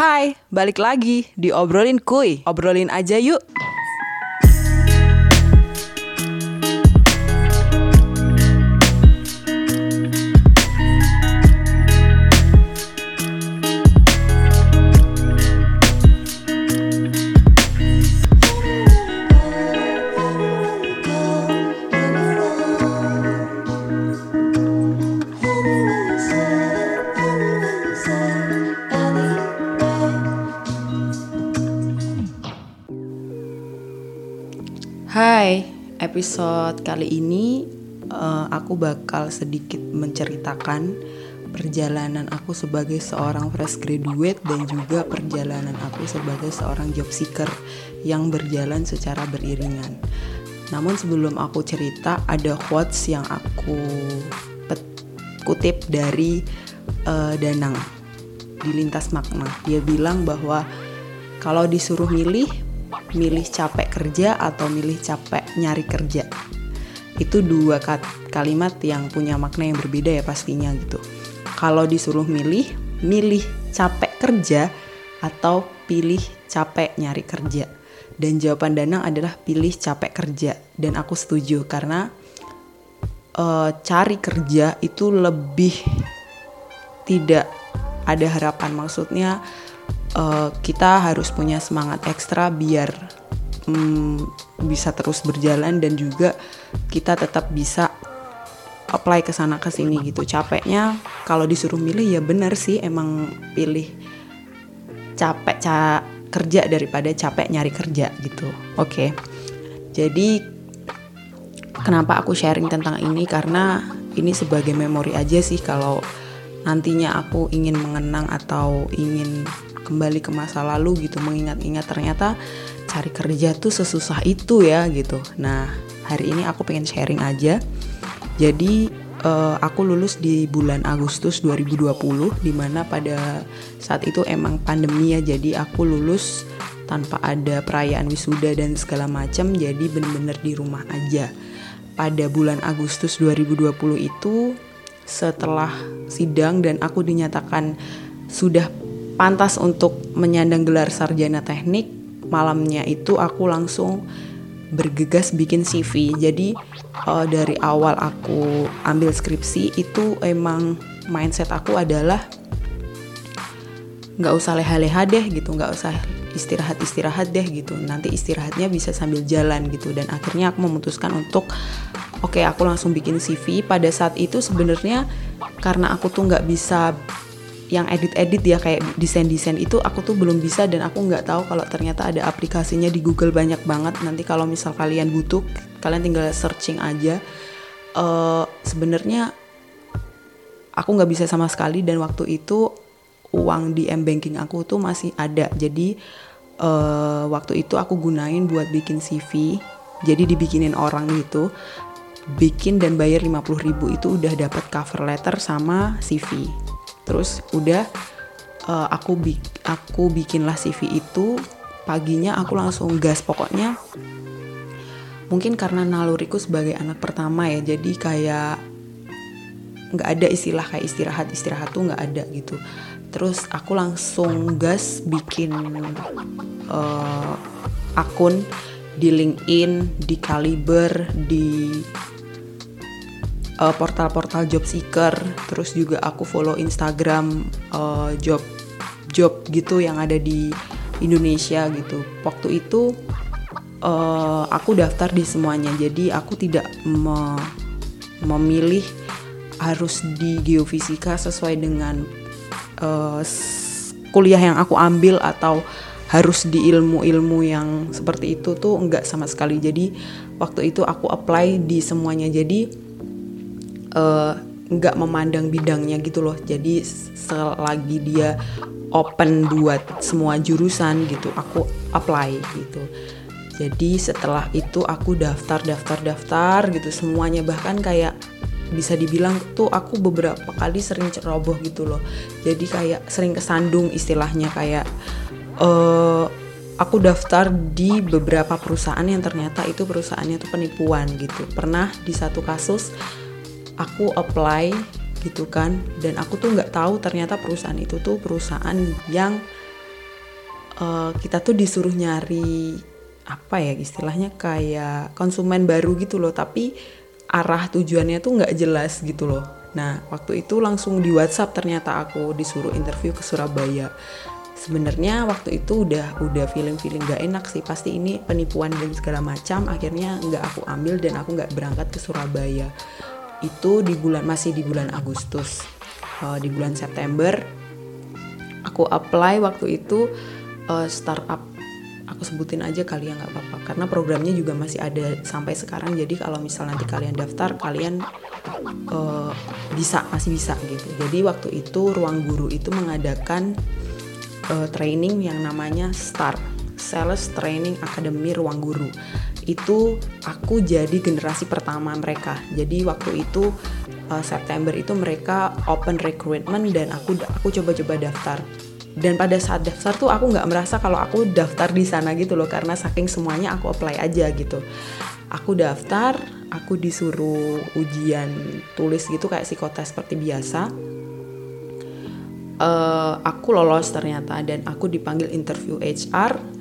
Hai, balik lagi di Obrolin Kuy. Obrolin aja yuk. Episode kali ini uh, aku bakal sedikit menceritakan perjalanan aku sebagai seorang fresh graduate dan juga perjalanan aku sebagai seorang job seeker yang berjalan secara beriringan. Namun sebelum aku cerita, ada quotes yang aku kutip dari uh, Danang di lintas makna. Dia bilang bahwa kalau disuruh milih milih capek kerja atau milih capek nyari kerja. Itu dua kalimat yang punya makna yang berbeda ya pastinya gitu. Kalau disuruh milih milih capek kerja atau pilih capek nyari kerja. Dan jawaban Danang adalah pilih capek kerja. Dan aku setuju karena uh, cari kerja itu lebih tidak ada harapan. Maksudnya uh, kita harus punya semangat ekstra biar um, bisa terus berjalan dan juga kita tetap bisa apply ke sana ke sini gitu. Capeknya kalau disuruh milih ya benar sih emang pilih capek ca kerja daripada capek nyari kerja gitu. Oke. Okay. Jadi kenapa aku sharing tentang ini karena ini sebagai memori aja sih kalau nantinya aku ingin mengenang atau ingin kembali ke masa lalu gitu mengingat-ingat ternyata cari kerja tuh sesusah itu ya gitu. Nah hari ini aku pengen sharing aja. Jadi uh, aku lulus di bulan Agustus 2020 di mana pada saat itu emang pandemi ya jadi aku lulus tanpa ada perayaan wisuda dan segala macam jadi bener-bener di rumah aja. Pada bulan Agustus 2020 itu setelah sidang dan aku dinyatakan sudah pantas untuk menyandang gelar sarjana teknik malamnya itu aku langsung bergegas bikin CV jadi uh, dari awal aku ambil skripsi itu emang mindset aku adalah nggak usah leha-leha deh gitu nggak usah istirahat-istirahat deh gitu. Nanti istirahatnya bisa sambil jalan gitu. Dan akhirnya aku memutuskan untuk oke okay, aku langsung bikin CV pada saat itu sebenarnya karena aku tuh nggak bisa yang edit-edit ya kayak desain-desain itu aku tuh belum bisa dan aku nggak tahu kalau ternyata ada aplikasinya di Google banyak banget. Nanti kalau misal kalian butuh kalian tinggal searching aja. Uh, sebenarnya aku nggak bisa sama sekali dan waktu itu uang di m banking aku tuh masih ada. Jadi uh, waktu itu aku gunain buat bikin CV jadi dibikinin orang gitu. Bikin dan bayar 50 ribu itu udah dapat cover letter sama CV terus udah uh, aku bi aku bikinlah CV itu paginya aku langsung gas. Pokoknya mungkin karena naluriku sebagai anak pertama ya jadi kayak nggak ada istilah kayak istirahat istirahat tuh nggak ada gitu. Terus aku langsung gas bikin uh, akun di LinkedIn di Kaliber di uh, portal-portal job seeker terus juga aku follow Instagram uh, job job gitu yang ada di Indonesia gitu. Waktu itu uh, aku daftar di semuanya. Jadi aku tidak me memilih harus di geofisika sesuai dengan uh, kuliah yang aku ambil atau harus di ilmu-ilmu yang seperti itu tuh enggak sama sekali. Jadi waktu itu aku apply di semuanya. Jadi uh, nggak memandang bidangnya gitu loh. Jadi selagi dia open buat semua jurusan gitu aku apply gitu. Jadi setelah itu aku daftar daftar daftar gitu semuanya. Bahkan kayak bisa dibilang tuh aku beberapa kali sering ceroboh gitu loh. Jadi kayak sering kesandung istilahnya kayak uh, aku daftar di beberapa perusahaan yang ternyata itu perusahaannya tuh penipuan gitu. Pernah di satu kasus aku apply gitu kan. Dan aku tuh nggak tahu ternyata perusahaan itu tuh perusahaan yang uh, kita tuh disuruh nyari apa ya istilahnya kayak konsumen baru gitu loh. Tapi arah tujuannya tuh nggak jelas gitu loh. Nah waktu itu langsung di WhatsApp ternyata aku disuruh interview ke Surabaya. Sebenarnya waktu itu udah udah feeling feeling gak enak sih. Pasti ini penipuan dan segala macam. Akhirnya nggak aku ambil dan aku nggak berangkat ke Surabaya itu di bulan masih di bulan Agustus. Uh, di bulan September aku apply waktu itu uh, startup. Aku sebutin aja kali ya nggak apa-apa. Karena programnya juga masih ada sampai sekarang. Jadi kalau misal nanti kalian daftar kalian uh, bisa masih bisa gitu. Jadi waktu itu ruang guru itu mengadakan uh, training yang namanya STAR Sales Training Academy Ruang Guru itu aku jadi generasi pertama mereka. Jadi waktu itu uh, September itu mereka open recruitment dan aku aku coba-coba daftar. Dan pada saat daftar tuh aku nggak merasa kalau aku daftar di sana gitu loh karena saking semuanya aku apply aja gitu. Aku daftar aku disuruh ujian tulis gitu kayak psikotes seperti biasa. Uh, aku lolos ternyata dan aku dipanggil interview HR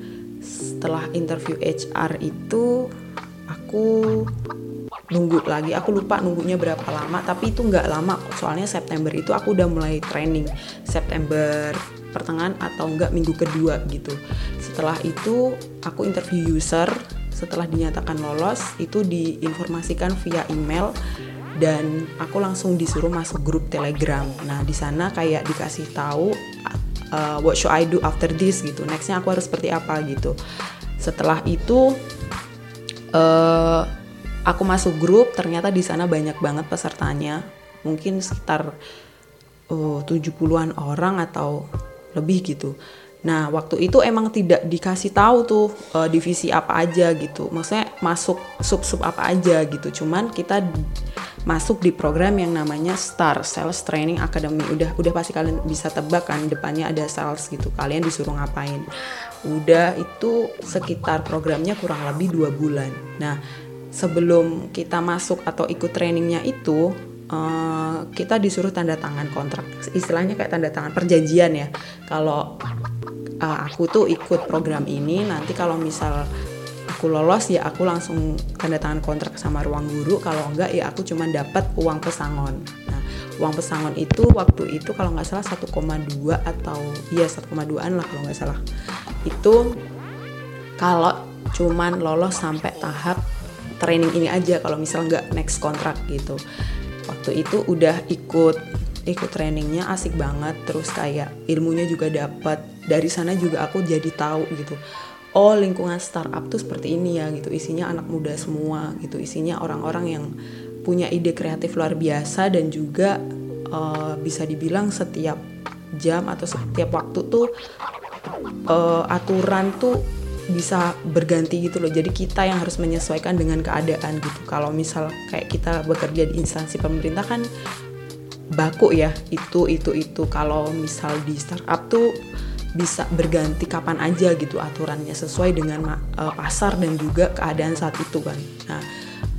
setelah interview HR itu aku nunggu lagi. Aku lupa nunggunya berapa lama tapi itu nggak lama soalnya September itu aku udah mulai training. September pertengahan atau enggak minggu kedua gitu. Setelah itu aku interview user. Setelah dinyatakan lolos itu diinformasikan via email. Dan aku langsung disuruh masuk grup telegram. Nah di sana kayak dikasih tahu uh, what should I do after this gitu nextnya aku harus seperti apa gitu setelah itu uh, aku masuk grup ternyata di sana banyak banget pesertanya mungkin sekitar uh, 70-an orang atau lebih gitu. Nah, waktu itu emang tidak dikasih tahu tuh uh, divisi apa aja gitu. Maksudnya masuk sub-sub apa aja gitu. Cuman kita masuk di program yang namanya STAR Sales Training Academy. Udah udah pasti kalian bisa tebak kan depannya ada sales gitu. Kalian disuruh ngapain. Udah itu sekitar programnya kurang lebih dua bulan. Nah, sebelum kita masuk atau ikut trainingnya itu Uh, kita disuruh tanda tangan kontrak istilahnya kayak tanda tangan perjanjian ya kalau uh, aku tuh ikut program ini nanti kalau misal aku lolos ya aku langsung tanda tangan kontrak sama ruang guru. Kalau enggak ya aku cuma dapat uang pesangon. Nah uang pesangon itu waktu itu kalau nggak salah 1,2 atau iya 1,2an lah kalau nggak salah. Itu kalau cuman lolos sampai tahap training ini aja kalau misal nggak next kontrak gitu. Waktu itu udah ikut ikut trainingnya asik banget terus kayak ilmunya juga dapat dari sana juga aku jadi tahu gitu oh lingkungan startup tuh seperti ini ya gitu. Isinya anak muda semua gitu. Isinya orang-orang yang punya ide kreatif luar biasa dan juga uh, bisa dibilang setiap jam atau setiap waktu tuh uh, aturan tuh bisa berganti gitu loh. Jadi kita yang harus menyesuaikan dengan keadaan gitu. Kalau misal kayak kita bekerja di instansi pemerintah kan baku ya itu itu itu. Kalau misal di startup tuh bisa berganti kapan aja gitu aturannya sesuai dengan uh, pasar dan juga keadaan saat itu kan nah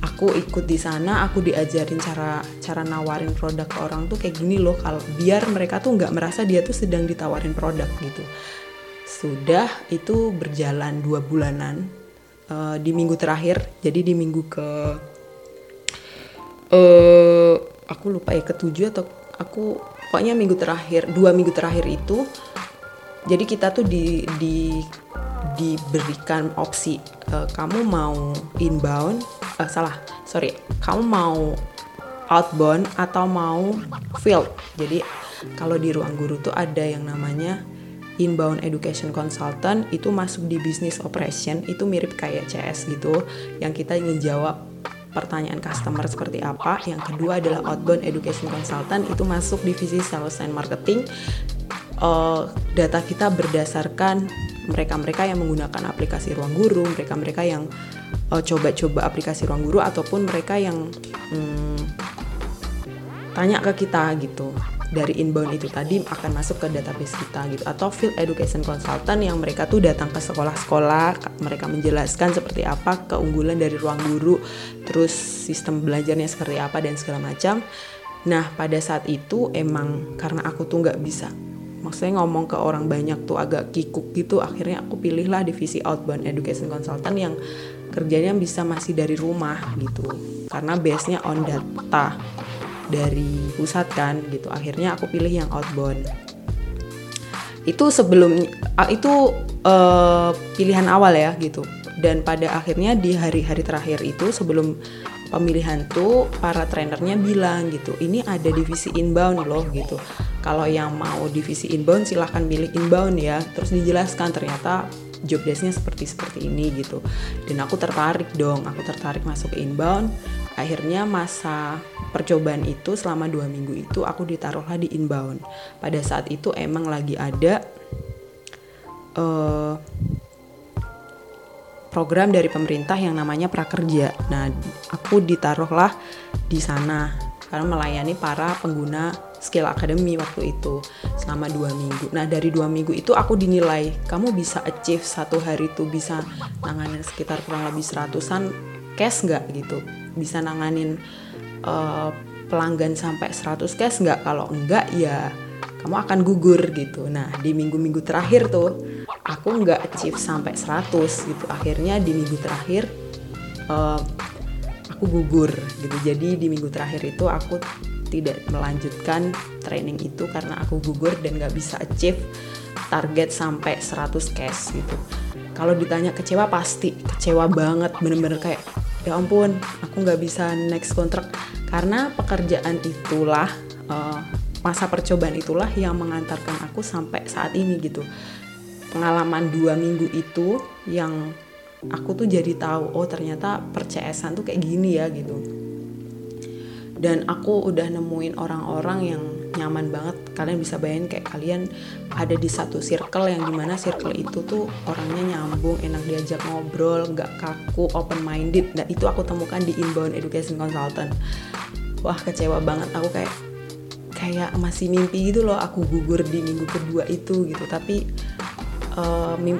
aku ikut di sana aku diajarin cara cara nawarin produk ke orang tuh kayak gini loh kalau biar mereka tuh nggak merasa dia tuh sedang ditawarin produk gitu. Sudah itu berjalan dua bulanan uh, di minggu terakhir jadi di minggu ke uh, aku lupa ya ketujuh atau aku pokoknya minggu terakhir dua minggu terakhir itu jadi kita tuh di di diberikan opsi uh, kamu mau inbound uh, salah sorry kamu mau outbound atau mau field jadi kalau di ruang guru tuh ada yang namanya inbound education consultant itu masuk di business operation itu mirip kayak CS gitu yang kita ingin jawab pertanyaan customer seperti apa. Yang kedua adalah outbound education consultant itu masuk divisi sales and marketing. Uh, data kita berdasarkan mereka-mereka yang menggunakan aplikasi Ruang Guru, mereka-mereka yang uh, coba-coba aplikasi Ruang Guru ataupun mereka yang um, tanya ke kita gitu. Dari inbound itu tadi akan masuk ke database kita gitu. Atau field education consultant yang mereka tuh datang ke sekolah-sekolah mereka menjelaskan seperti apa keunggulan dari ruang guru terus sistem belajarnya seperti apa dan segala macam. Nah pada saat itu emang karena aku tuh nggak bisa maksudnya ngomong ke orang banyak tuh agak kikuk gitu akhirnya aku pilihlah divisi outbound education consultant yang kerjanya bisa masih dari rumah gitu. Karena base nya on data dari pusat kan gitu. Akhirnya aku pilih yang outbound. Itu sebelum itu uh, pilihan awal ya gitu. Dan pada akhirnya di hari-hari terakhir itu sebelum pemilihan tuh para trainernya bilang gitu ini ada divisi inbound loh gitu. Kalau yang mau divisi inbound silahkan pilih inbound ya. Terus dijelaskan ternyata job desknya seperti seperti ini gitu. Dan aku tertarik dong aku tertarik masuk inbound. Akhirnya masa percobaan itu selama dua minggu itu aku ditaruhlah di inbound. Pada saat itu emang lagi ada uh, program dari pemerintah yang namanya prakerja. Nah, aku ditaruhlah di sana karena melayani para pengguna skill academy waktu itu selama dua minggu. Nah dari dua minggu itu aku dinilai kamu bisa achieve satu hari itu bisa nanganin sekitar kurang lebih seratusan cash nggak gitu, bisa nanganin uh, pelanggan sampai 100 cash nggak? Kalau enggak ya kamu akan gugur gitu. Nah di minggu-minggu terakhir tuh aku nggak achieve sampai 100 gitu. Akhirnya di minggu terakhir uh, aku gugur gitu. Jadi di minggu terakhir itu aku tidak melanjutkan training itu karena aku gugur dan nggak bisa achieve target sampai 100 cash gitu. Kalau ditanya kecewa pasti kecewa banget. Bener-bener kayak ya ampun aku nggak bisa next kontrak karena pekerjaan itulah uh, masa percobaan itulah yang mengantarkan aku sampai saat ini gitu. Pengalaman dua minggu itu yang aku tuh jadi tahu oh ternyata percesan tuh kayak gini ya gitu. Dan aku udah nemuin orang-orang yang nyaman banget. Kalian bisa bayangin kayak kalian ada di satu circle yang di mana circle itu tuh orangnya nyambung enak diajak ngobrol nggak kaku open minded dan itu aku temukan di inbound education consultant. Wah kecewa banget. Aku kayak kayak masih mimpi gitu loh aku gugur di minggu kedua itu gitu. Tapi uh, mim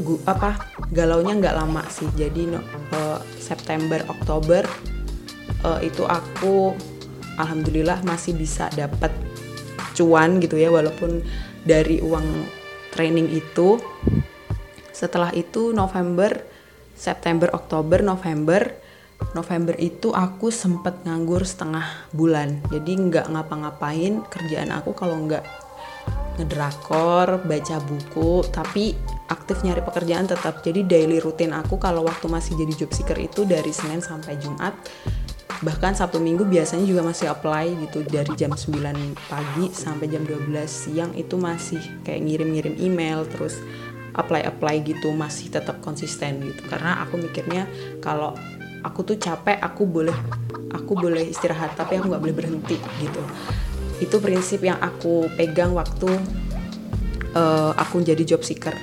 gu, apa galaunya nggak lama sih. Jadi no, uh, September Oktober uh, itu aku alhamdulillah masih bisa dapat cuan gitu ya. Walaupun dari uang training itu setelah itu November September Oktober November November itu aku sempet nganggur setengah bulan jadi nggak ngapa-ngapain kerjaan aku kalau nggak ngedrakor, baca buku, tapi aktif nyari pekerjaan tetap. Jadi daily rutin aku kalau waktu masih jadi job seeker itu dari Senin sampai Jumat. Bahkan Sabtu Minggu biasanya juga masih apply gitu dari jam 9 pagi sampai jam 12 siang itu masih kayak ngirim-ngirim email terus apply-apply gitu masih tetap konsisten gitu. Karena aku mikirnya kalau aku tuh capek aku boleh aku boleh istirahat tapi aku nggak boleh berhenti gitu. Itu prinsip yang aku pegang waktu uh, aku jadi job seeker.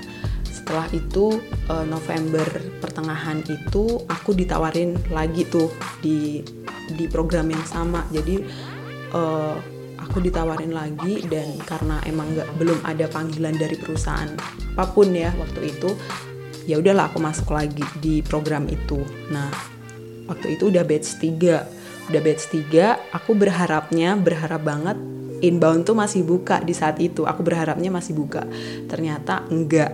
Setelah itu uh, November pertengahan itu aku ditawarin lagi tuh di di program yang sama. Jadi uh, aku ditawarin lagi dan karena emang nggak belum ada panggilan dari perusahaan apa pun ya waktu itu ya udahlah aku masuk lagi di program itu. Nah waktu itu udah batch 3 udah batch 3 aku berharapnya berharap banget inbound tuh masih buka di saat itu. Aku berharapnya masih buka. Ternyata enggak.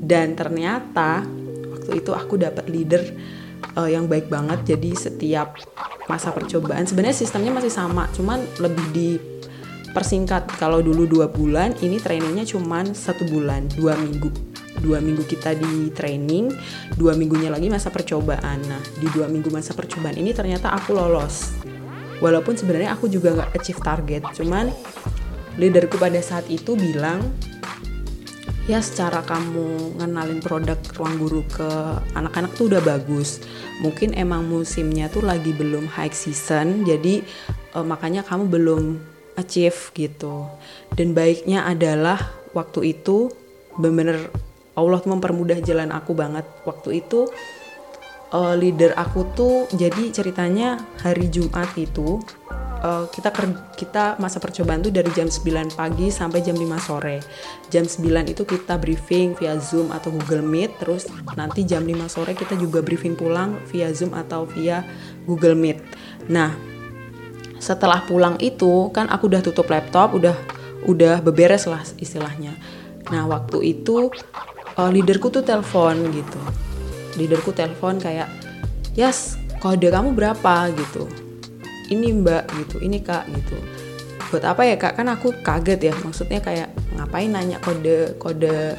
Dan ternyata waktu itu aku dapat leader uh, yang baik banget. Jadi setiap masa percobaan sebenarnya sistemnya masih sama cuman lebih di persingkat kalau dulu dua bulan ini trainingnya cuman satu bulan dua minggu dua minggu kita di training dua minggunya lagi masa percobaan. Nah di dua minggu masa percobaan ini ternyata aku lolos. Walaupun sebenarnya aku juga nggak achieve target cuman leaderku pada saat itu bilang ya secara kamu ngenalin produk ruang guru ke anak-anak tuh udah bagus. Mungkin emang musimnya tuh lagi belum high season jadi uh, makanya kamu belum achieve gitu. Dan baiknya adalah waktu itu bener-bener Allah mempermudah jalan aku banget waktu itu uh, leader aku tuh jadi ceritanya hari Jumat itu uh, kita kita masa percobaan tuh dari jam 9 pagi sampai jam 5 sore. Jam 9 itu kita briefing via Zoom atau Google Meet, terus nanti jam 5 sore kita juga briefing pulang via Zoom atau via Google Meet. Nah, setelah pulang itu kan aku udah tutup laptop, udah udah beberes lah istilahnya nah waktu itu uh, leaderku tuh telepon gitu. Leaderku telepon kayak Yas kode kamu berapa? gitu. Ini mbak gitu. Ini kak gitu. Buat apa ya kak? Kan aku kaget ya. Maksudnya kayak ngapain nanya kode kode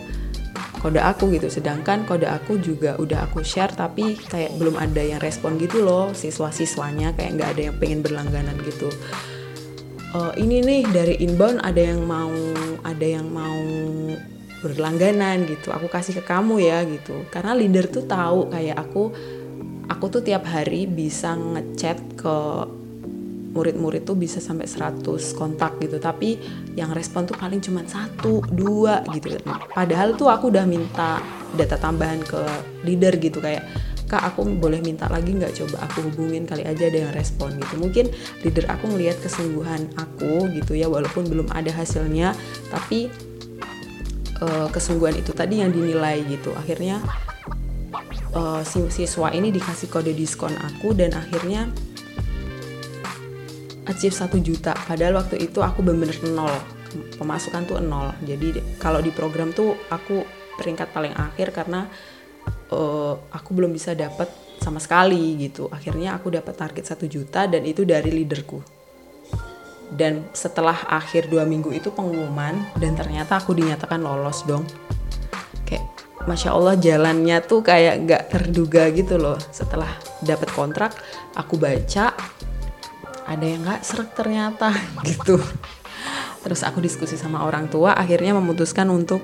kode aku? gitu. Sedangkan kode aku juga udah aku share tapi kayak belum ada yang respon gitu loh. Siswa-siswanya kayak nggak ada yang pengen berlangganan gitu. Uh, ini nih dari inbound ada yang mau ada yang mau berlangganan gitu. Aku kasih ke kamu ya gitu. Karena leader tuh tahu kayak aku aku tuh tiap hari bisa ngechat ke murid-murid tuh bisa sampai 100 kontak gitu. Tapi yang respon tuh paling cuma satu dua gitu. Padahal tuh aku udah minta data tambahan ke leader gitu. Kayak kak aku boleh minta lagi nggak? Coba aku hubungin kali aja ada yang respon gitu. Mungkin leader aku ngelihat kesungguhan aku gitu ya walaupun belum ada hasilnya. Tapi uh, kesungguhan itu tadi yang dinilai gitu. Akhirnya uh, siswa ini dikasih kode diskon aku dan akhirnya achieve 1 juta. Padahal waktu itu aku bener-bener nol. Pemasukan tuh nol. Jadi kalau di program tuh aku peringkat paling akhir karena uh, aku belum bisa dapat sama sekali gitu. Akhirnya aku dapat target 1 juta dan itu dari leaderku dan setelah akhir dua minggu itu pengumuman dan ternyata aku dinyatakan lolos dong. Kayak masya allah jalannya tuh kayak nggak terduga gitu loh. Setelah dapat kontrak aku baca ada yang nggak serak ternyata gitu. Terus aku diskusi sama orang tua akhirnya memutuskan untuk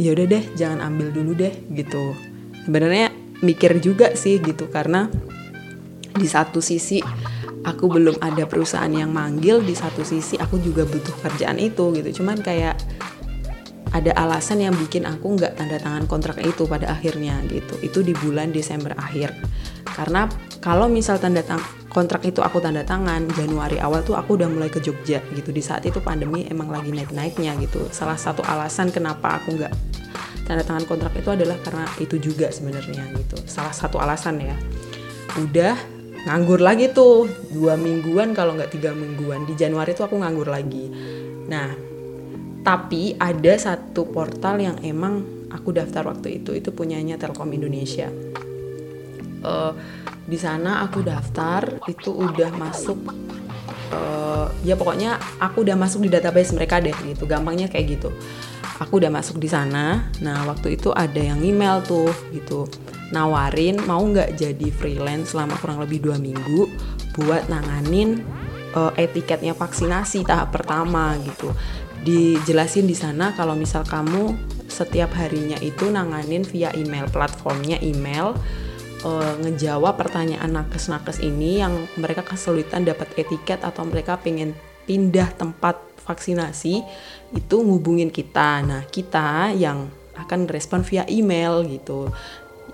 ya udah deh jangan ambil dulu deh gitu. Sebenarnya mikir juga sih gitu. Karena di satu sisi aku belum ada perusahaan yang manggil di satu sisi aku juga butuh kerjaan itu gitu. Cuman kayak ada alasan yang bikin aku nggak tanda tangan kontrak itu pada akhirnya gitu. Itu di bulan Desember akhir. Karena kalau misal tanda tang kontrak itu aku tanda tangan Januari awal tuh aku udah mulai ke Jogja gitu. Di saat itu pandemi emang lagi naik-naiknya gitu. Salah satu alasan kenapa aku nggak tanda tangan kontrak itu adalah karena itu juga sebenarnya gitu. Salah satu alasan ya. Udah nganggur lagi tuh. Dua mingguan kalau nggak tiga mingguan. Di Januari tuh aku nganggur lagi. Nah tapi ada satu portal yang emang aku daftar waktu itu. Itu punyanya Telkom Indonesia. Uh, di sana aku daftar itu udah masuk uh, ya pokoknya aku udah masuk di database mereka deh gitu. Gampangnya kayak gitu. Aku udah masuk di sana. Nah waktu itu ada yang email tuh gitu nawarin mau nggak jadi freelance selama kurang lebih dua minggu buat nanganin uh, etiketnya vaksinasi tahap pertama gitu dijelasin di sana kalau misal kamu setiap harinya itu nanganin via email platformnya email uh, ngejawab pertanyaan nakes-nakes ini yang mereka kesulitan dapat etiket atau mereka pengen pindah tempat vaksinasi itu ngubungin kita. Nah, kita yang akan respon via email gitu.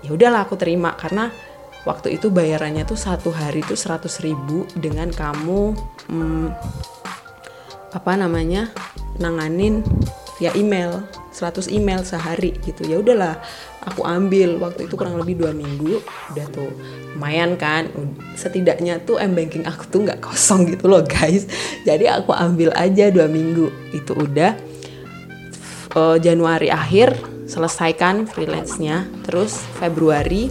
Ya udahlah aku terima karena waktu itu bayarannya tuh satu hari tuh 100 ribu dengan kamu hmm, apa namanya nanganin via email 100 email sehari gitu. Ya udahlah aku ambil. Waktu itu kurang lebih dua minggu udah tuh lumayan kan. Setidaknya tuh m banking aku tuh nggak kosong gitu loh guys. Jadi aku ambil aja dua minggu. Itu udah uh, Januari akhir selesaikan freelance-nya. Terus Februari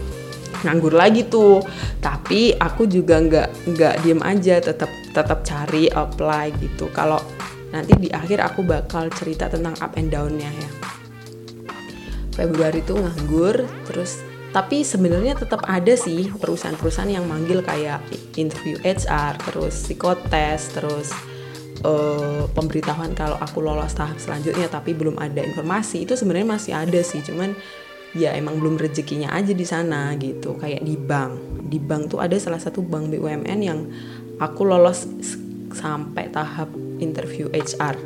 nganggur lagi tuh. Tapi aku juga nggak nggak diem aja tetap tetap cari apply gitu. Kalau nanti di akhir aku bakal cerita tentang up and down-nya ya. Februari itu nganggur terus tapi sebenarnya tetap ada sih perusahaan-perusahaan yang manggil kayak interview HR terus psikotes terus uh, pemberitahuan kalau aku lolos tahap selanjutnya tapi belum ada informasi. Itu sebenarnya masih ada sih cuman ya emang belum rezekinya aja di sana gitu. Kayak di bank. Di bank tuh ada salah satu bank BUMN yang aku lolos sampai tahap interview HR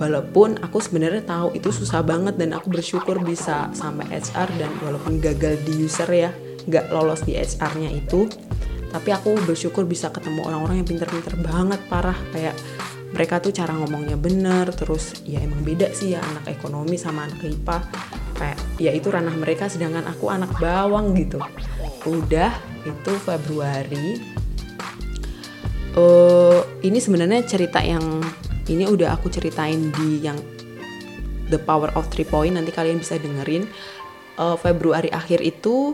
walaupun aku sebenarnya tahu itu susah banget dan aku bersyukur bisa sampai HR dan walaupun gagal di user ya nggak lolos di HR-nya itu tapi aku bersyukur bisa ketemu orang-orang yang pinter-pinter banget parah. Kayak mereka tuh cara ngomongnya bener terus ya emang beda sih ya anak ekonomi sama anak IPA kayak ya itu ranah mereka sedangkan aku anak bawang gitu. Udah itu Februari. Uh, ini sebenarnya cerita yang ini udah aku ceritain di yang The Power of Three Point nanti kalian bisa dengerin. Uh, Februari akhir itu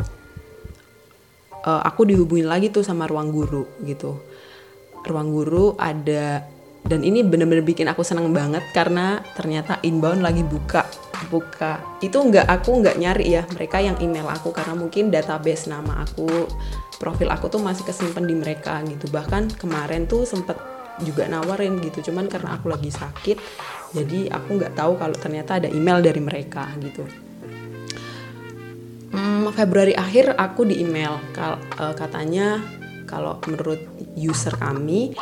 uh, aku dihubungin lagi tuh sama ruang guru gitu. Ruang guru ada dan ini bener-bener bikin aku seneng banget karena ternyata inbound lagi buka buka. Itu nggak aku nggak nyari ya mereka yang email aku karena mungkin database nama aku profil aku tuh masih kesimpan di mereka gitu. Bahkan kemarin tuh sempet juga nawarin gitu cuman karena aku lagi sakit jadi aku nggak tahu kalau ternyata ada email dari mereka gitu. Hmm, Februari akhir aku di email uh, katanya kalau menurut user kami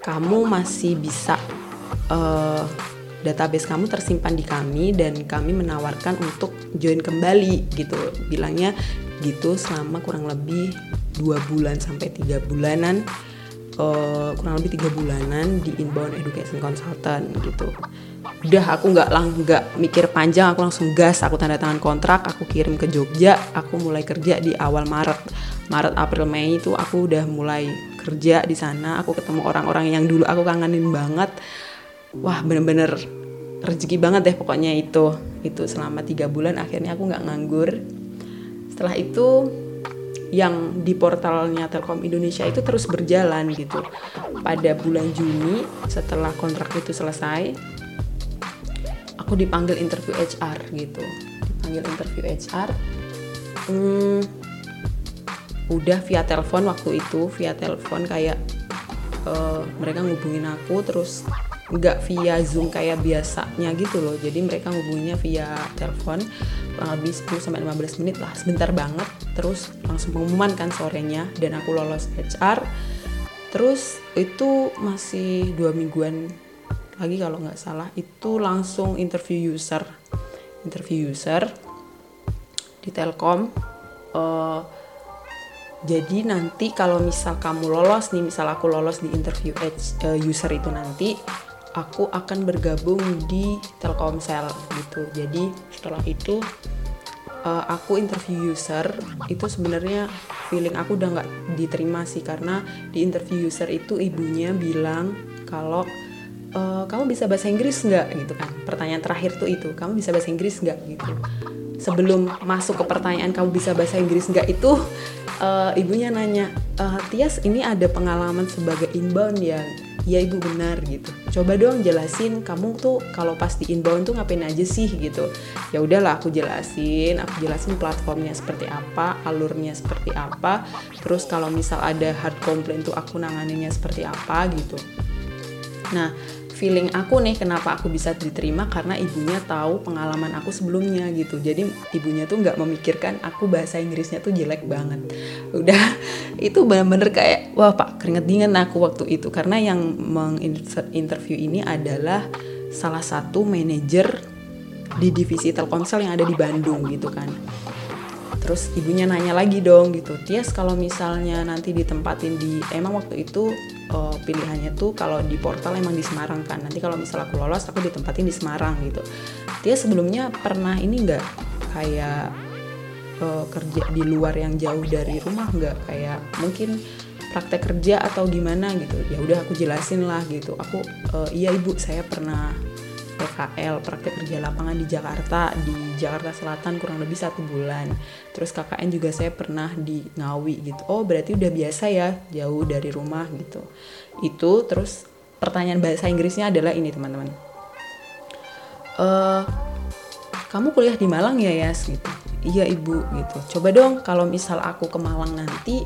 kamu masih bisa uh, database kamu tersimpan di kami dan kami menawarkan untuk join kembali gitu. Bilangnya gitu selama kurang lebih dua bulan sampai tiga bulanan uh, kurang lebih tiga bulanan di inbound education consultant gitu udah aku nggak lang nggak mikir panjang. Aku langsung gas aku tanda tangan kontrak aku kirim ke Jogja. Aku mulai kerja di awal Maret. Maret April Mei itu aku udah mulai kerja di sana. Aku ketemu orang-orang yang dulu aku kangenin banget. Wah bener-bener rezeki banget deh pokoknya itu. Itu selama tiga bulan akhirnya aku nggak nganggur. Setelah itu yang di portalnya Telkom Indonesia itu terus berjalan gitu. Pada bulan Juni setelah kontrak itu selesai, aku dipanggil interview HR gitu. Dipanggil interview HR. Hmm, udah via telepon waktu itu, via telepon kayak uh, mereka ngubungin aku terus nggak via zoom kayak biasanya gitu loh jadi mereka ngubunginnya via telepon kurang lebih 10 sampai 15 menit lah sebentar banget terus langsung pengumuman kan sorenya dan aku lolos HR terus itu masih dua mingguan lagi kalau nggak salah itu langsung interview user interview user di Telkom uh, jadi nanti kalau misal kamu lolos nih misal aku lolos di interview uh, user itu nanti aku akan bergabung di Telkomsel gitu. Jadi setelah itu uh, aku interview user itu sebenarnya feeling aku udah nggak diterima sih karena di interview user itu ibunya bilang kalau uh, kamu bisa bahasa Inggris nggak? Gitu kan. Pertanyaan terakhir tuh itu kamu bisa bahasa Inggris nggak? Gitu. Sebelum masuk ke pertanyaan kamu bisa bahasa Inggris nggak? itu uh, ibunya nanya uh, Tias ini ada pengalaman sebagai inbound ya? Ya ibu benar gitu. Coba dong jelasin kamu tuh kalau pas di inbound tuh ngapain aja sih? Gitu. Ya udahlah aku jelasin aku jelasin platformnya seperti apa alurnya seperti apa terus kalau misal ada hard complaint tuh aku nanganinnya seperti apa gitu. Nah feeling aku nih kenapa aku bisa diterima? Karena ibunya tahu pengalaman aku sebelumnya gitu. Jadi ibunya tuh nggak memikirkan aku bahasa Inggrisnya tuh jelek banget. Udah itu bener-bener kayak wah pak keringet dingin aku waktu itu. Karena yang menginterview ini adalah salah satu manajer di divisi Telkomsel yang ada di Bandung gitu kan. Terus ibunya nanya lagi dong gitu Tias kalau misalnya nanti ditempatin di emang waktu itu uh, pilihannya tuh kalau di portal emang di Semarang kan. Nanti kalau misal aku lolos aku ditempatin di Semarang gitu. Tias sebelumnya pernah ini nggak kayak uh, kerja di luar yang jauh dari rumah nggak? Kayak mungkin praktek kerja atau gimana gitu. Ya udah aku jelasin lah gitu. Aku uh, iya ibu saya pernah PKL praktek kerja lapangan di Jakarta. Di Jakarta Selatan kurang lebih satu bulan. Terus KKN juga saya pernah di Ngawi gitu. Oh berarti udah biasa ya jauh dari rumah gitu. Itu terus pertanyaan bahasa Inggrisnya adalah ini teman-teman. Uh, kamu kuliah di Malang ya Yas? Gitu. Iya ibu gitu. Coba dong kalau misal aku ke Malang nanti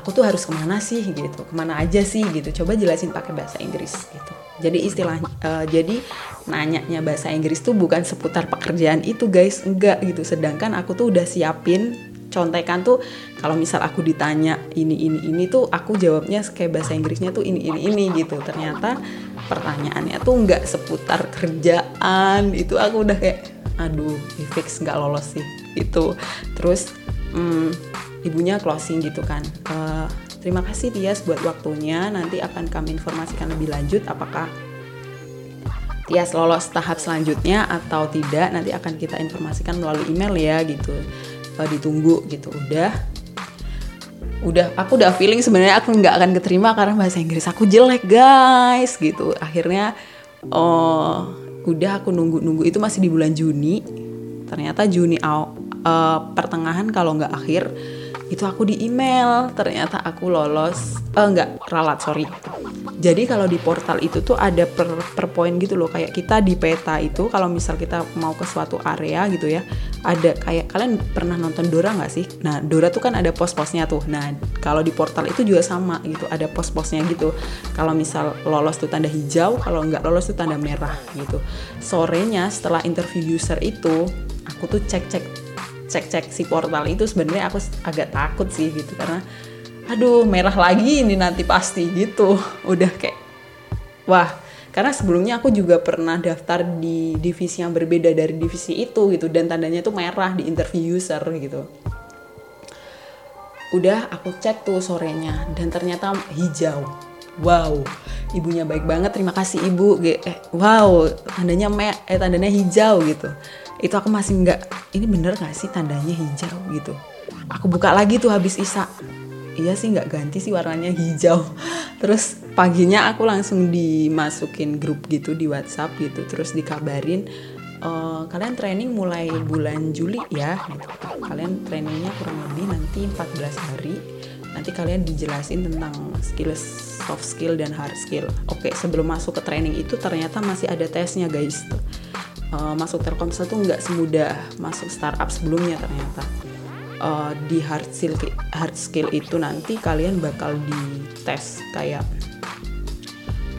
aku tuh harus ke mana sih gitu? Ke mana aja sih gitu? Coba jelasin pakai bahasa Inggris gitu. Jadi istilahnya uh, jadi nanyanya bahasa Inggris tuh bukan seputar pekerjaan itu guys. Enggak gitu. Sedangkan aku tuh udah siapin contekan tuh kalau misal aku ditanya ini ini ini tuh aku jawabnya kayak bahasa Inggrisnya tuh ini ini ini gitu. Ternyata pertanyaannya tuh nggak seputar kerjaan. Itu aku udah kayak aduh fix nggak lolos sih. Itu terus hmm, ibunya closing gitu kan uh, Terima kasih Tias buat waktunya. Nanti akan kami informasikan lebih lanjut apakah Tias lolos tahap selanjutnya atau tidak. Nanti akan kita informasikan melalui email ya gitu. E, ditunggu gitu. Udah. Udah, aku udah feeling sebenarnya aku nggak akan keterima karena bahasa Inggris aku jelek guys gitu. Akhirnya oh udah aku nunggu-nunggu itu masih di bulan Juni ternyata Juni aw, uh, pertengahan kalau nggak akhir itu aku di email ternyata aku lolos. Eh enggak ralat sorry. Jadi kalau di portal itu tuh ada per, per poin gitu loh. Kayak kita di peta itu kalau misal kita mau ke suatu area gitu ya ada kayak kalian pernah nonton Dora nggak sih? Nah Dora tuh kan ada pos-posnya tuh. Nah kalau di portal itu juga sama gitu ada pos-posnya gitu. Kalau misal lolos tuh tanda hijau kalau nggak lolos tuh tanda merah gitu. Sorenya setelah interview user itu aku tuh cek-cek cek-cek si portal itu sebenarnya aku agak takut sih gitu karena aduh merah lagi ini nanti pasti gitu. Udah kayak wah karena sebelumnya aku juga pernah daftar di divisi yang berbeda dari divisi itu gitu dan tandanya tuh merah di interview user gitu. Udah aku cek tuh sorenya dan ternyata hijau. Wow ibunya baik banget terima kasih ibu eh, wow tandanya me eh tandanya hijau gitu itu aku masih nggak ini bener gak sih tandanya hijau gitu? Aku buka lagi tuh habis isa. Iya sih nggak ganti sih warnanya hijau. Terus paginya aku langsung dimasukin grup gitu di WhatsApp gitu terus dikabarin e, kalian training mulai bulan Juli ya gitu. kalian trainingnya kurang lebih nanti 14 hari. Nanti kalian dijelasin tentang skill soft skill dan hard skill. Oke sebelum masuk ke training itu ternyata masih ada tesnya guys uh, masuk Telkomsel tuh nggak semudah masuk startup sebelumnya ternyata. Uh, di hard skill hard skill itu nanti kalian bakal dites kayak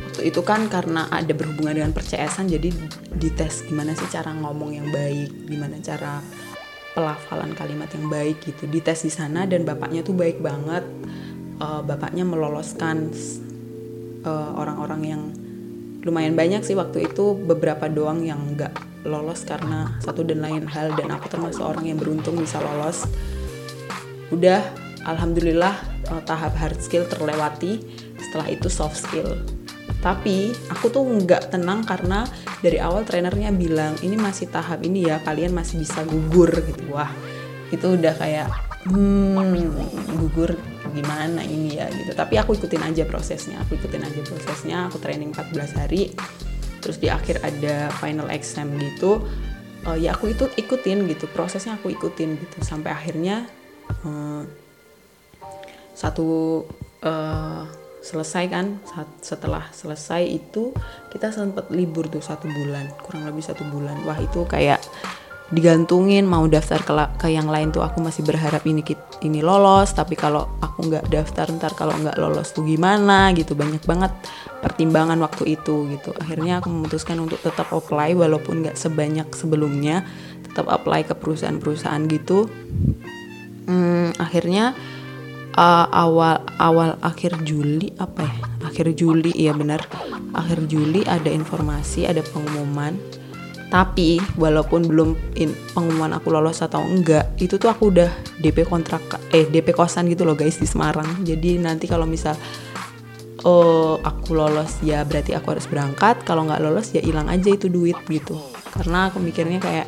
waktu itu kan karena ada berhubungan dengan percayasan jadi dites gimana sih cara ngomong yang baik gimana cara pelafalan kalimat yang baik gitu. Dites di sana dan bapaknya tuh baik banget. Uh, bapaknya meloloskan orang-orang uh, orang -orang yang lumayan banyak sih waktu itu beberapa doang yang nggak lolos karena satu dan lain hal dan aku termasuk orang yang beruntung bisa lolos. Udah alhamdulillah uh, tahap hard skill terlewati. Setelah itu soft skill. Tapi aku tuh nggak tenang karena dari awal trainernya bilang ini masih tahap ini ya kalian masih bisa gugur gitu. Wah itu udah kayak hmm gugur gimana ini ya gitu. Tapi aku ikutin aja prosesnya aku ikutin aja prosesnya aku training 14 hari. Terus di akhir ada final exam gitu uh, ya aku itu ikutin gitu prosesnya aku ikutin gitu. Sampai akhirnya uh, satu uh, selesai kan setelah selesai itu kita sempat libur tuh satu bulan kurang lebih satu bulan. Wah itu kayak digantungin mau daftar ke, ke yang lain tuh aku masih berharap ini ini lolos. Tapi kalau aku nggak daftar ntar kalau nggak lolos tuh gimana gitu. Banyak banget pertimbangan waktu itu gitu. Akhirnya aku memutuskan untuk tetap apply walaupun nggak sebanyak sebelumnya. Tetap apply ke perusahaan-perusahaan gitu. Hmm, akhirnya uh, awal awal akhir Juli apa ya? Akhir Juli iya benar. Akhir Juli ada informasi ada pengumuman tapi walaupun belum in, pengumuman aku lolos atau enggak itu tuh aku udah DP kontrak eh DP kosan gitu loh guys di Semarang. Jadi nanti kalau misal oh aku lolos ya berarti aku harus berangkat. Kalau nggak lolos ya hilang aja itu duit gitu. Karena aku mikirnya kayak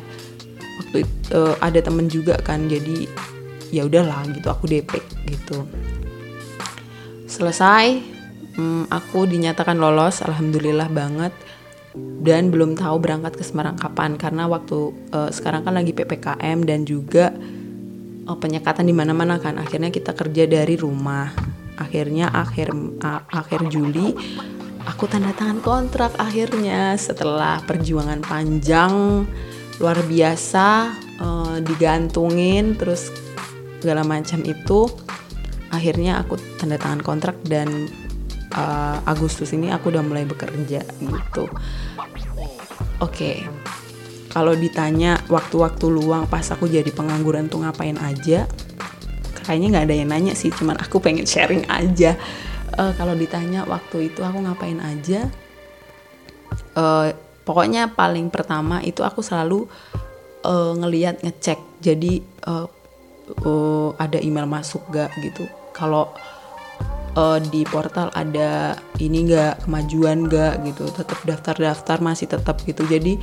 waktu itu uh, ada temen juga kan jadi ya udahlah gitu aku DP gitu. Selesai hmm, aku dinyatakan lolos alhamdulillah banget dan belum tahu berangkat ke Semarang kapan karena waktu uh, sekarang kan lagi ppkm dan juga uh, penyekatan di mana-mana kan. Akhirnya kita kerja dari rumah. Akhirnya akhir uh, akhir Juli aku tanda tangan kontrak akhirnya. Setelah perjuangan panjang luar biasa uh, digantungin terus segala macam itu akhirnya aku tanda tangan kontrak dan uh, Agustus ini aku udah mulai bekerja gitu. Oke, okay. kalau ditanya waktu-waktu luang pas aku jadi pengangguran tuh ngapain aja, kayaknya nggak ada yang nanya sih, cuman aku pengen sharing aja. Uh, kalau ditanya waktu itu aku ngapain aja, uh, pokoknya paling pertama itu aku selalu uh, ngeliat ngecek, jadi uh, uh, ada email masuk gak gitu. Kalau uh, di portal ada ini nggak kemajuan nggak gitu tetap daftar-daftar masih tetap gitu. Jadi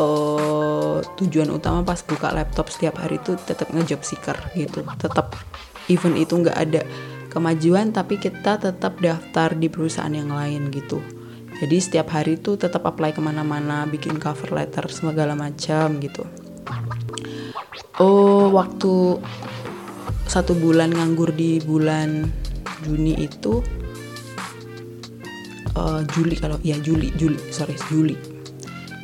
uh, tujuan utama pas buka laptop setiap hari itu tetap ngejob seeker gitu. Tetap even itu nggak ada kemajuan tapi kita tetap daftar di perusahaan yang lain gitu. Jadi setiap hari tuh tetap apply ke mana-mana bikin cover letter segala macam gitu. Oh waktu satu bulan nganggur di bulan Juni itu uh, Juli kalau ya Juli Juli sorry Juli.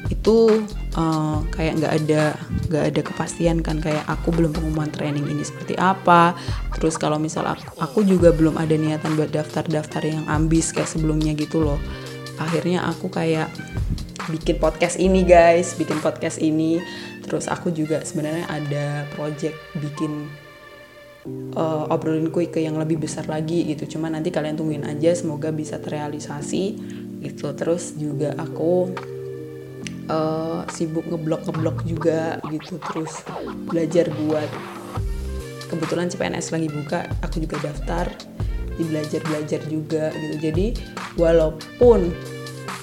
Itu uh, kayak nggak ada nggak ada kepastian kan kayak aku belum pengumuman training ini seperti apa. Terus kalau misal aku, aku juga belum ada niatan buat daftar-daftar yang ambis kayak sebelumnya gitu loh. Akhirnya aku kayak bikin podcast ini guys bikin podcast ini. Terus aku juga sebenarnya ada project bikin uh, obrolin kue ke yang lebih besar lagi gitu. Cuma nanti kalian tungguin aja semoga bisa terrealisasi. Gitu. Terus juga aku uh, sibuk ngeblok ngeblok juga gitu. Terus belajar buat kebetulan CPNS lagi buka aku juga daftar di belajar belajar juga gitu. Jadi walaupun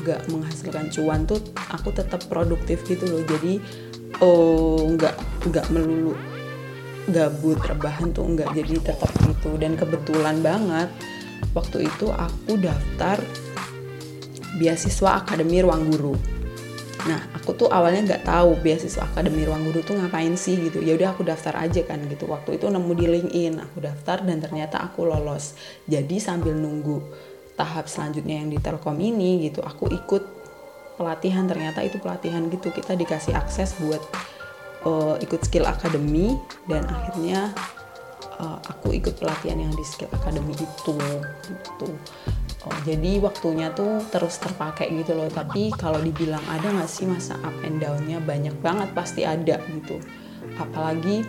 gak menghasilkan cuan tuh aku tetap produktif gitu loh. Jadi oh nggak nggak melulu gabut rebahan tuh enggak jadi tetap gitu. Dan kebetulan banget waktu itu aku daftar beasiswa akademi ruang guru. Nah aku tuh awalnya nggak tahu beasiswa akademi ruang guru tuh ngapain sih gitu. Ya udah aku daftar aja kan gitu. Waktu itu nemu di LinkedIn aku daftar dan ternyata aku lolos. Jadi sambil nunggu tahap selanjutnya yang di Telkom ini gitu aku ikut pelatihan. Ternyata itu pelatihan gitu kita dikasih akses buat uh, ikut skill academy dan akhirnya uh, aku ikut pelatihan yang di skill academy itu gitu. Oh, jadi waktunya tuh terus terpakai gitu loh. Tapi kalau dibilang ada nggak sih masa up and downnya? Banyak banget pasti ada gitu. Apalagi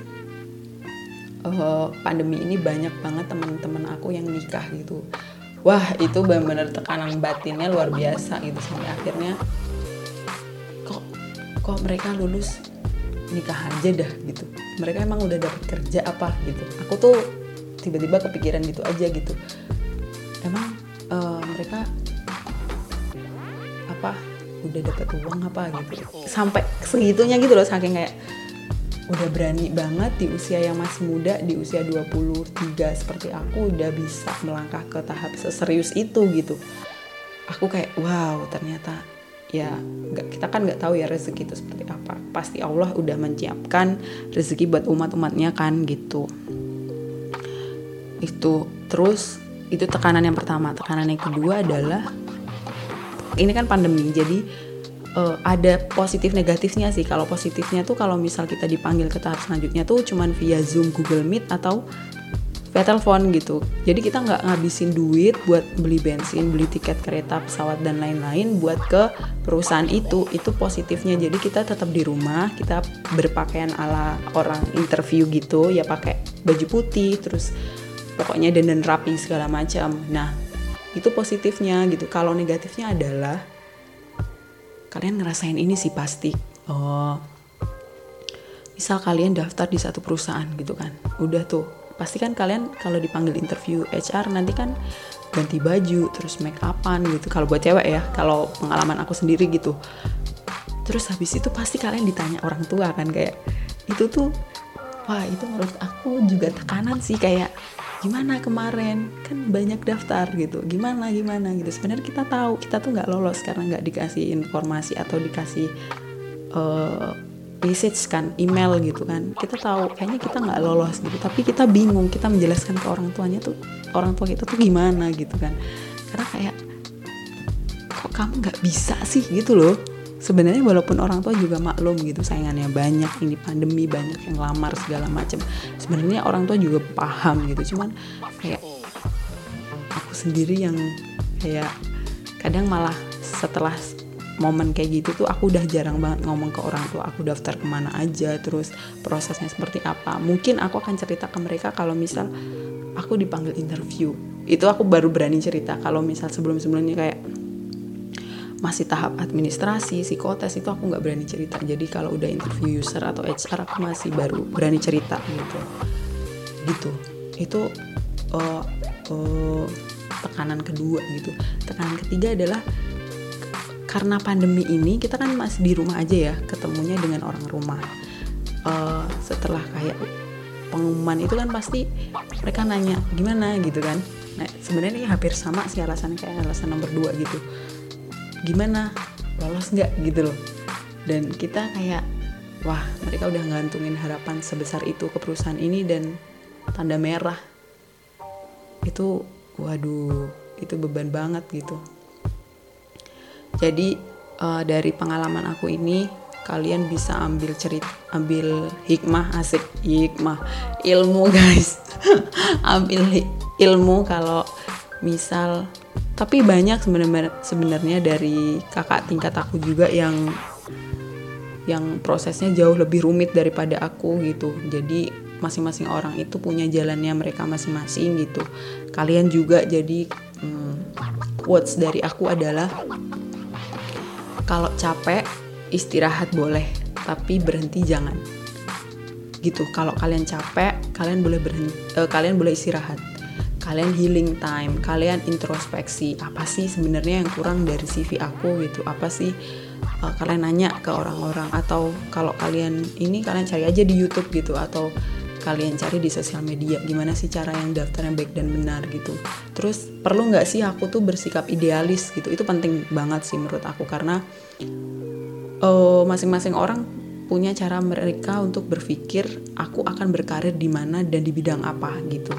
uh, pandemi ini banyak banget teman-teman aku yang nikah gitu. Wah itu benar-benar tekanan batinnya luar biasa gitu. Sampai akhirnya kok kok mereka lulus nikah aja dah gitu. Mereka emang udah dapat kerja apa gitu. Aku tuh tiba-tiba kepikiran gitu aja gitu. Emang uh, mereka apa udah dapat uang apa gitu. Sampai segitunya gitu loh saking kayak udah berani banget di usia yang masih muda di usia 23 seperti aku udah bisa melangkah ke tahap seserius itu gitu. Aku kayak wow ternyata ya nggak kita kan nggak tahu ya rezeki itu seperti apa. Pasti Allah udah menyiapkan rezeki buat umat-umatnya kan gitu. Itu terus itu tekanan yang pertama. Tekanan yang kedua adalah ini kan pandemi jadi uh, ada positif negatifnya sih. Kalau positifnya tuh kalau misal kita dipanggil ke tahap selanjutnya tuh cuman via Zoom Google Meet atau via telepon gitu. Jadi kita nggak ngabisin duit buat beli bensin beli tiket kereta pesawat dan lain-lain buat ke perusahaan itu. Itu positifnya. Jadi kita tetap di rumah kita berpakaian ala orang interview gitu. Ya pakai baju putih terus pokoknya dan rapi segala macam. Nah itu positifnya gitu. Kalau negatifnya adalah kalian ngerasain ini sih pasti. Oh misal kalian daftar di satu perusahaan gitu kan. Udah tuh pasti kan kalian kalau dipanggil interview HR nanti kan ganti baju terus make upan gitu. Kalau buat cewek ya kalau pengalaman aku sendiri gitu. Terus habis itu pasti kalian ditanya orang tua kan kayak itu tuh wah itu menurut aku juga tekanan sih kayak gimana kemarin? Kan banyak daftar gitu. Gimana gimana? Gitu. Sebenarnya kita tahu kita tuh nggak lolos karena nggak dikasih informasi atau dikasih uh, message kan email gitu kan. Kita tahu kayaknya kita nggak lolos gitu. Tapi kita bingung kita menjelaskan ke orang tuanya tuh orang tua kita tuh gimana gitu kan. Karena kayak kok kamu nggak bisa sih? Gitu loh. Sebenarnya walaupun orang tua juga maklum gitu sayangannya banyak ini pandemi banyak yang lamar segala macam sebenarnya orang tua juga paham gitu. Cuman kayak aku sendiri yang kayak kadang malah setelah momen kayak gitu tuh aku udah jarang banget ngomong ke orang tua. Aku daftar ke mana aja terus prosesnya seperti apa. Mungkin aku akan cerita ke mereka kalau misal aku dipanggil interview. Itu aku baru berani cerita kalau misal sebelum sebelumnya kayak masih tahap administrasi psikotes itu aku nggak berani cerita. Jadi kalau udah interview user atau HR aku masih baru berani cerita gitu. Gitu. Itu uh, uh, tekanan kedua gitu. Tekanan ketiga adalah karena pandemi ini kita kan masih di rumah aja ya ketemunya dengan orang rumah. Uh, setelah kayak pengumuman itu kan pasti mereka nanya gimana? gitu kan. Nah sebenarnya ini hampir sama sih alasannya kayak alasan nomor dua gitu. Gimana? Lolos nggak? gitu loh. Dan kita kayak wah mereka udah ngantungin harapan sebesar itu ke perusahaan ini dan tanda merah. Itu waduh itu beban banget gitu jadi uh, dari pengalaman aku ini kalian bisa ambil cerita ambil hikmah asik. Hikmah. Ilmu guys. Ambil ilmu kalau misal tapi banyak sebenarnya dari kakak tingkat aku juga yang yang prosesnya jauh lebih rumit daripada aku gitu. Jadi masing-masing orang itu punya jalannya mereka masing-masing gitu. Kalian juga jadi hmm, quotes dari aku adalah kalau capek istirahat boleh tapi berhenti jangan. Gitu kalau kalian capek kalian boleh berhenti uh, kalian boleh istirahat. Kalian healing time kalian introspeksi apa sih sebenarnya yang kurang dari CV aku gitu? Apa sih uh, kalian nanya ke orang-orang? Atau kalau kalian ini kalian cari aja di YouTube gitu atau kalian cari di sosial media. Gimana sih cara yang daftar yang baik dan benar gitu. Terus perlu nggak sih aku tuh bersikap idealis gitu? Itu penting banget sih menurut aku karena eh, masing-masing orang punya cara mereka untuk berpikir aku akan berkarir di mana dan di bidang apa gitu.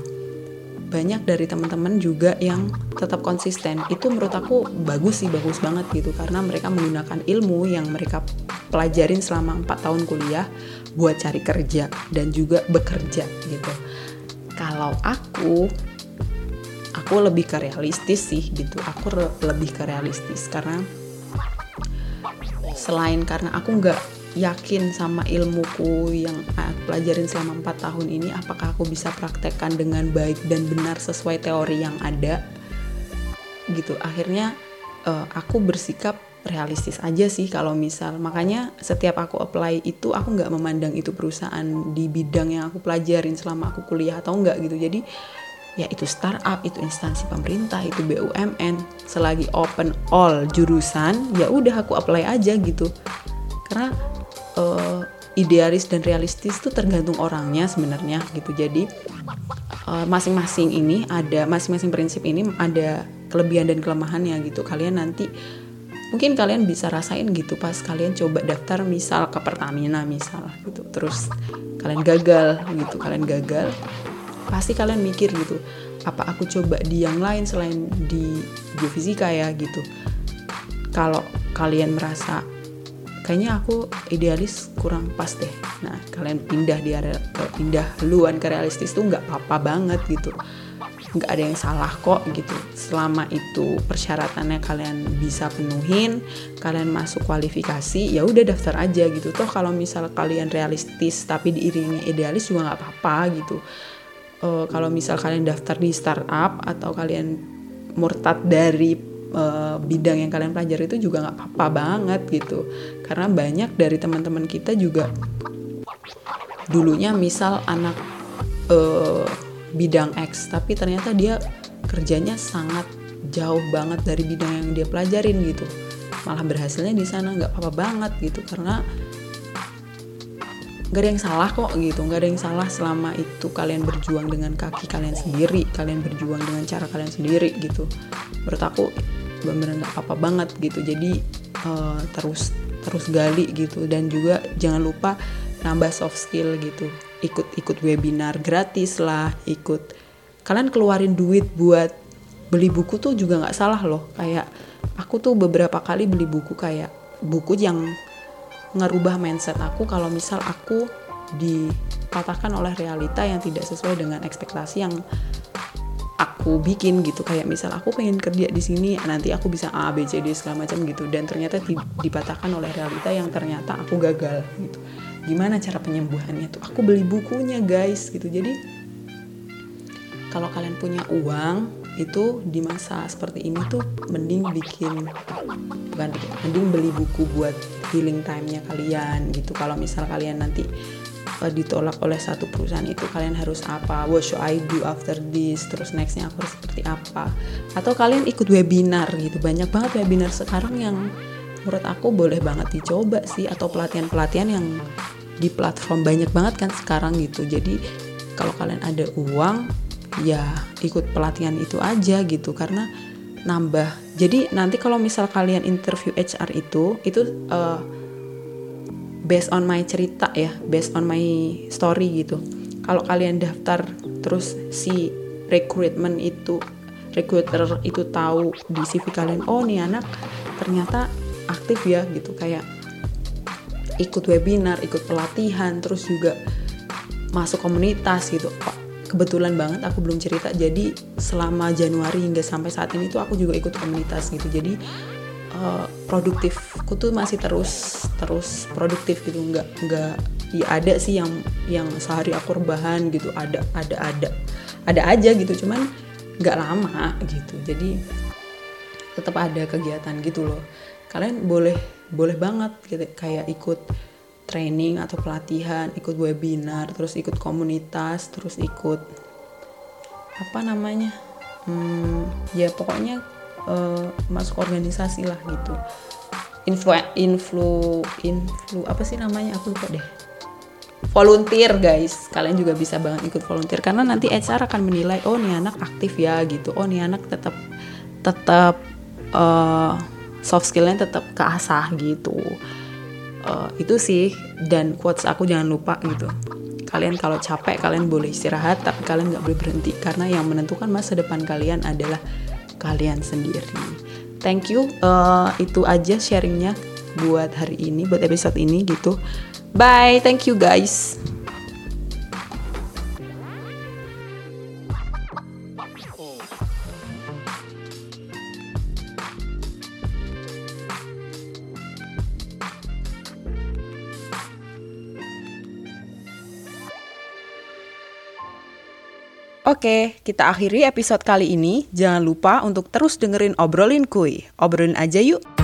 Banyak dari teman-teman juga yang tetap konsisten. Itu menurut aku bagus sih bagus banget gitu. Karena mereka menggunakan ilmu yang mereka pelajarin selama 4 tahun kuliah buat cari kerja dan juga bekerja gitu. Kalau aku aku lebih ke realistis sih gitu. Aku lebih ke realistis karena selain karena aku nggak yakin sama ilmuku yang aku pelajarin selama 4 tahun ini apakah aku bisa praktekkan dengan baik dan benar sesuai teori yang ada? Gitu. Akhirnya uh, aku bersikap realistis aja sih kalau misal. Makanya setiap aku apply itu aku nggak memandang itu perusahaan di bidang yang aku pelajarin selama aku kuliah atau enggak gitu. Jadi ya itu startup itu instansi pemerintah itu BUMN selagi open all jurusan ya udah aku apply aja gitu. Karena uh, idealis dan realistis itu tergantung orangnya sebenarnya gitu. Jadi eh, masing-masing uh, ini ada masing-masing prinsip ini ada kelebihan dan kelemahannya gitu. Kalian nanti mungkin kalian bisa rasain gitu pas kalian coba daftar misal ke Pertamina misal gitu. Terus kalian gagal gitu kalian gagal pasti kalian mikir gitu apa aku coba di yang lain selain di geofisika ya? gitu. Kalau kalian merasa kayaknya aku idealis kurang pas deh. Nah kalian pindah di area pindah luan ke realistis tuh nggak apa-apa banget gitu nggak ada yang salah kok gitu. Selama itu persyaratannya kalian bisa penuhin kalian masuk kualifikasi ya udah daftar aja gitu. Toh kalau misal kalian realistis tapi diiringi idealis juga nggak apa-apa gitu. Uh, kalau misal kalian daftar di startup atau kalian murtad dari uh, bidang yang kalian pelajari itu juga nggak apa-apa banget gitu. Karena banyak dari teman-teman kita juga dulunya misal anak uh, bidang X tapi ternyata dia kerjanya sangat jauh banget dari bidang yang dia pelajarin gitu. Malah berhasilnya di sana nggak apa-apa banget gitu karena gak ada yang salah kok gitu. Gak ada yang salah selama itu kalian berjuang dengan kaki kalian sendiri kalian berjuang dengan cara kalian sendiri gitu. Menurut aku benar-benar nggak apa-apa banget gitu. Jadi uh, terus terus gali gitu. Dan juga jangan lupa nambah soft skill gitu ikut ikut webinar gratis lah ikut. Kalian keluarin duit buat beli buku tuh juga nggak salah loh. Kayak aku tuh beberapa kali beli buku kayak buku yang ngerubah mindset aku kalau misal aku dipatahkan oleh realita yang tidak sesuai dengan ekspektasi yang aku bikin gitu. Kayak misal aku pengen kerja di sini nanti aku bisa A B C D segala macam gitu. Dan ternyata dipatahkan oleh realita yang ternyata aku gagal gitu gimana cara penyembuhannya tuh? Aku beli bukunya guys gitu. Jadi kalau kalian punya uang itu di masa seperti ini tuh mending bikin bukan mending beli buku buat healing time-nya kalian gitu. Kalau misal kalian nanti uh, ditolak oleh satu perusahaan itu kalian harus apa? What should I do after this? Terus nextnya aku harus seperti apa? Atau kalian ikut webinar gitu. Banyak banget webinar sekarang yang menurut aku boleh banget dicoba sih atau pelatihan-pelatihan yang di platform banyak banget kan sekarang gitu. Jadi kalau kalian ada uang ya ikut pelatihan itu aja gitu. Karena nambah jadi nanti kalau misal kalian interview HR itu itu uh, based on my cerita ya based on my story gitu. Kalau kalian daftar terus si recruitment itu recruiter itu tahu di CV kalian oh nih anak ternyata aktif ya gitu. Kayak ikut webinar ikut pelatihan terus juga masuk komunitas gitu. Kebetulan banget aku belum cerita. Jadi selama Januari hingga sampai saat ini tuh aku juga ikut komunitas gitu. Jadi uh, produktifku tuh masih terus terus produktif gitu. Nggak nggak ya ada sih yang yang sehari aku rebahan gitu. Ada ada ada ada aja gitu. Cuman nggak lama gitu. Jadi tetap ada kegiatan gitu loh kalian boleh boleh banget gitu kayak ikut training atau pelatihan ikut webinar terus ikut komunitas terus ikut apa namanya hmm, ya pokoknya uh, masuk organisasi lah gitu. Influ influ influ apa sih namanya aku lupa deh. Volunteer guys. Kalian juga bisa banget ikut volunteer karena nanti HR akan menilai oh nih anak aktif ya gitu. Oh nih anak tetap tetap uh, soft skillnya tetap keasah gitu. Uh, itu sih dan quotes aku jangan lupa gitu. Kalian kalau capek kalian boleh istirahat tapi kalian nggak boleh berhenti karena yang menentukan masa depan kalian adalah kalian sendiri. Thank you uh, itu aja sharingnya buat hari ini buat episode ini gitu. Bye thank you guys Oke, kita akhiri episode kali ini. Jangan lupa untuk terus dengerin obrolin kuy. Obrolin aja yuk.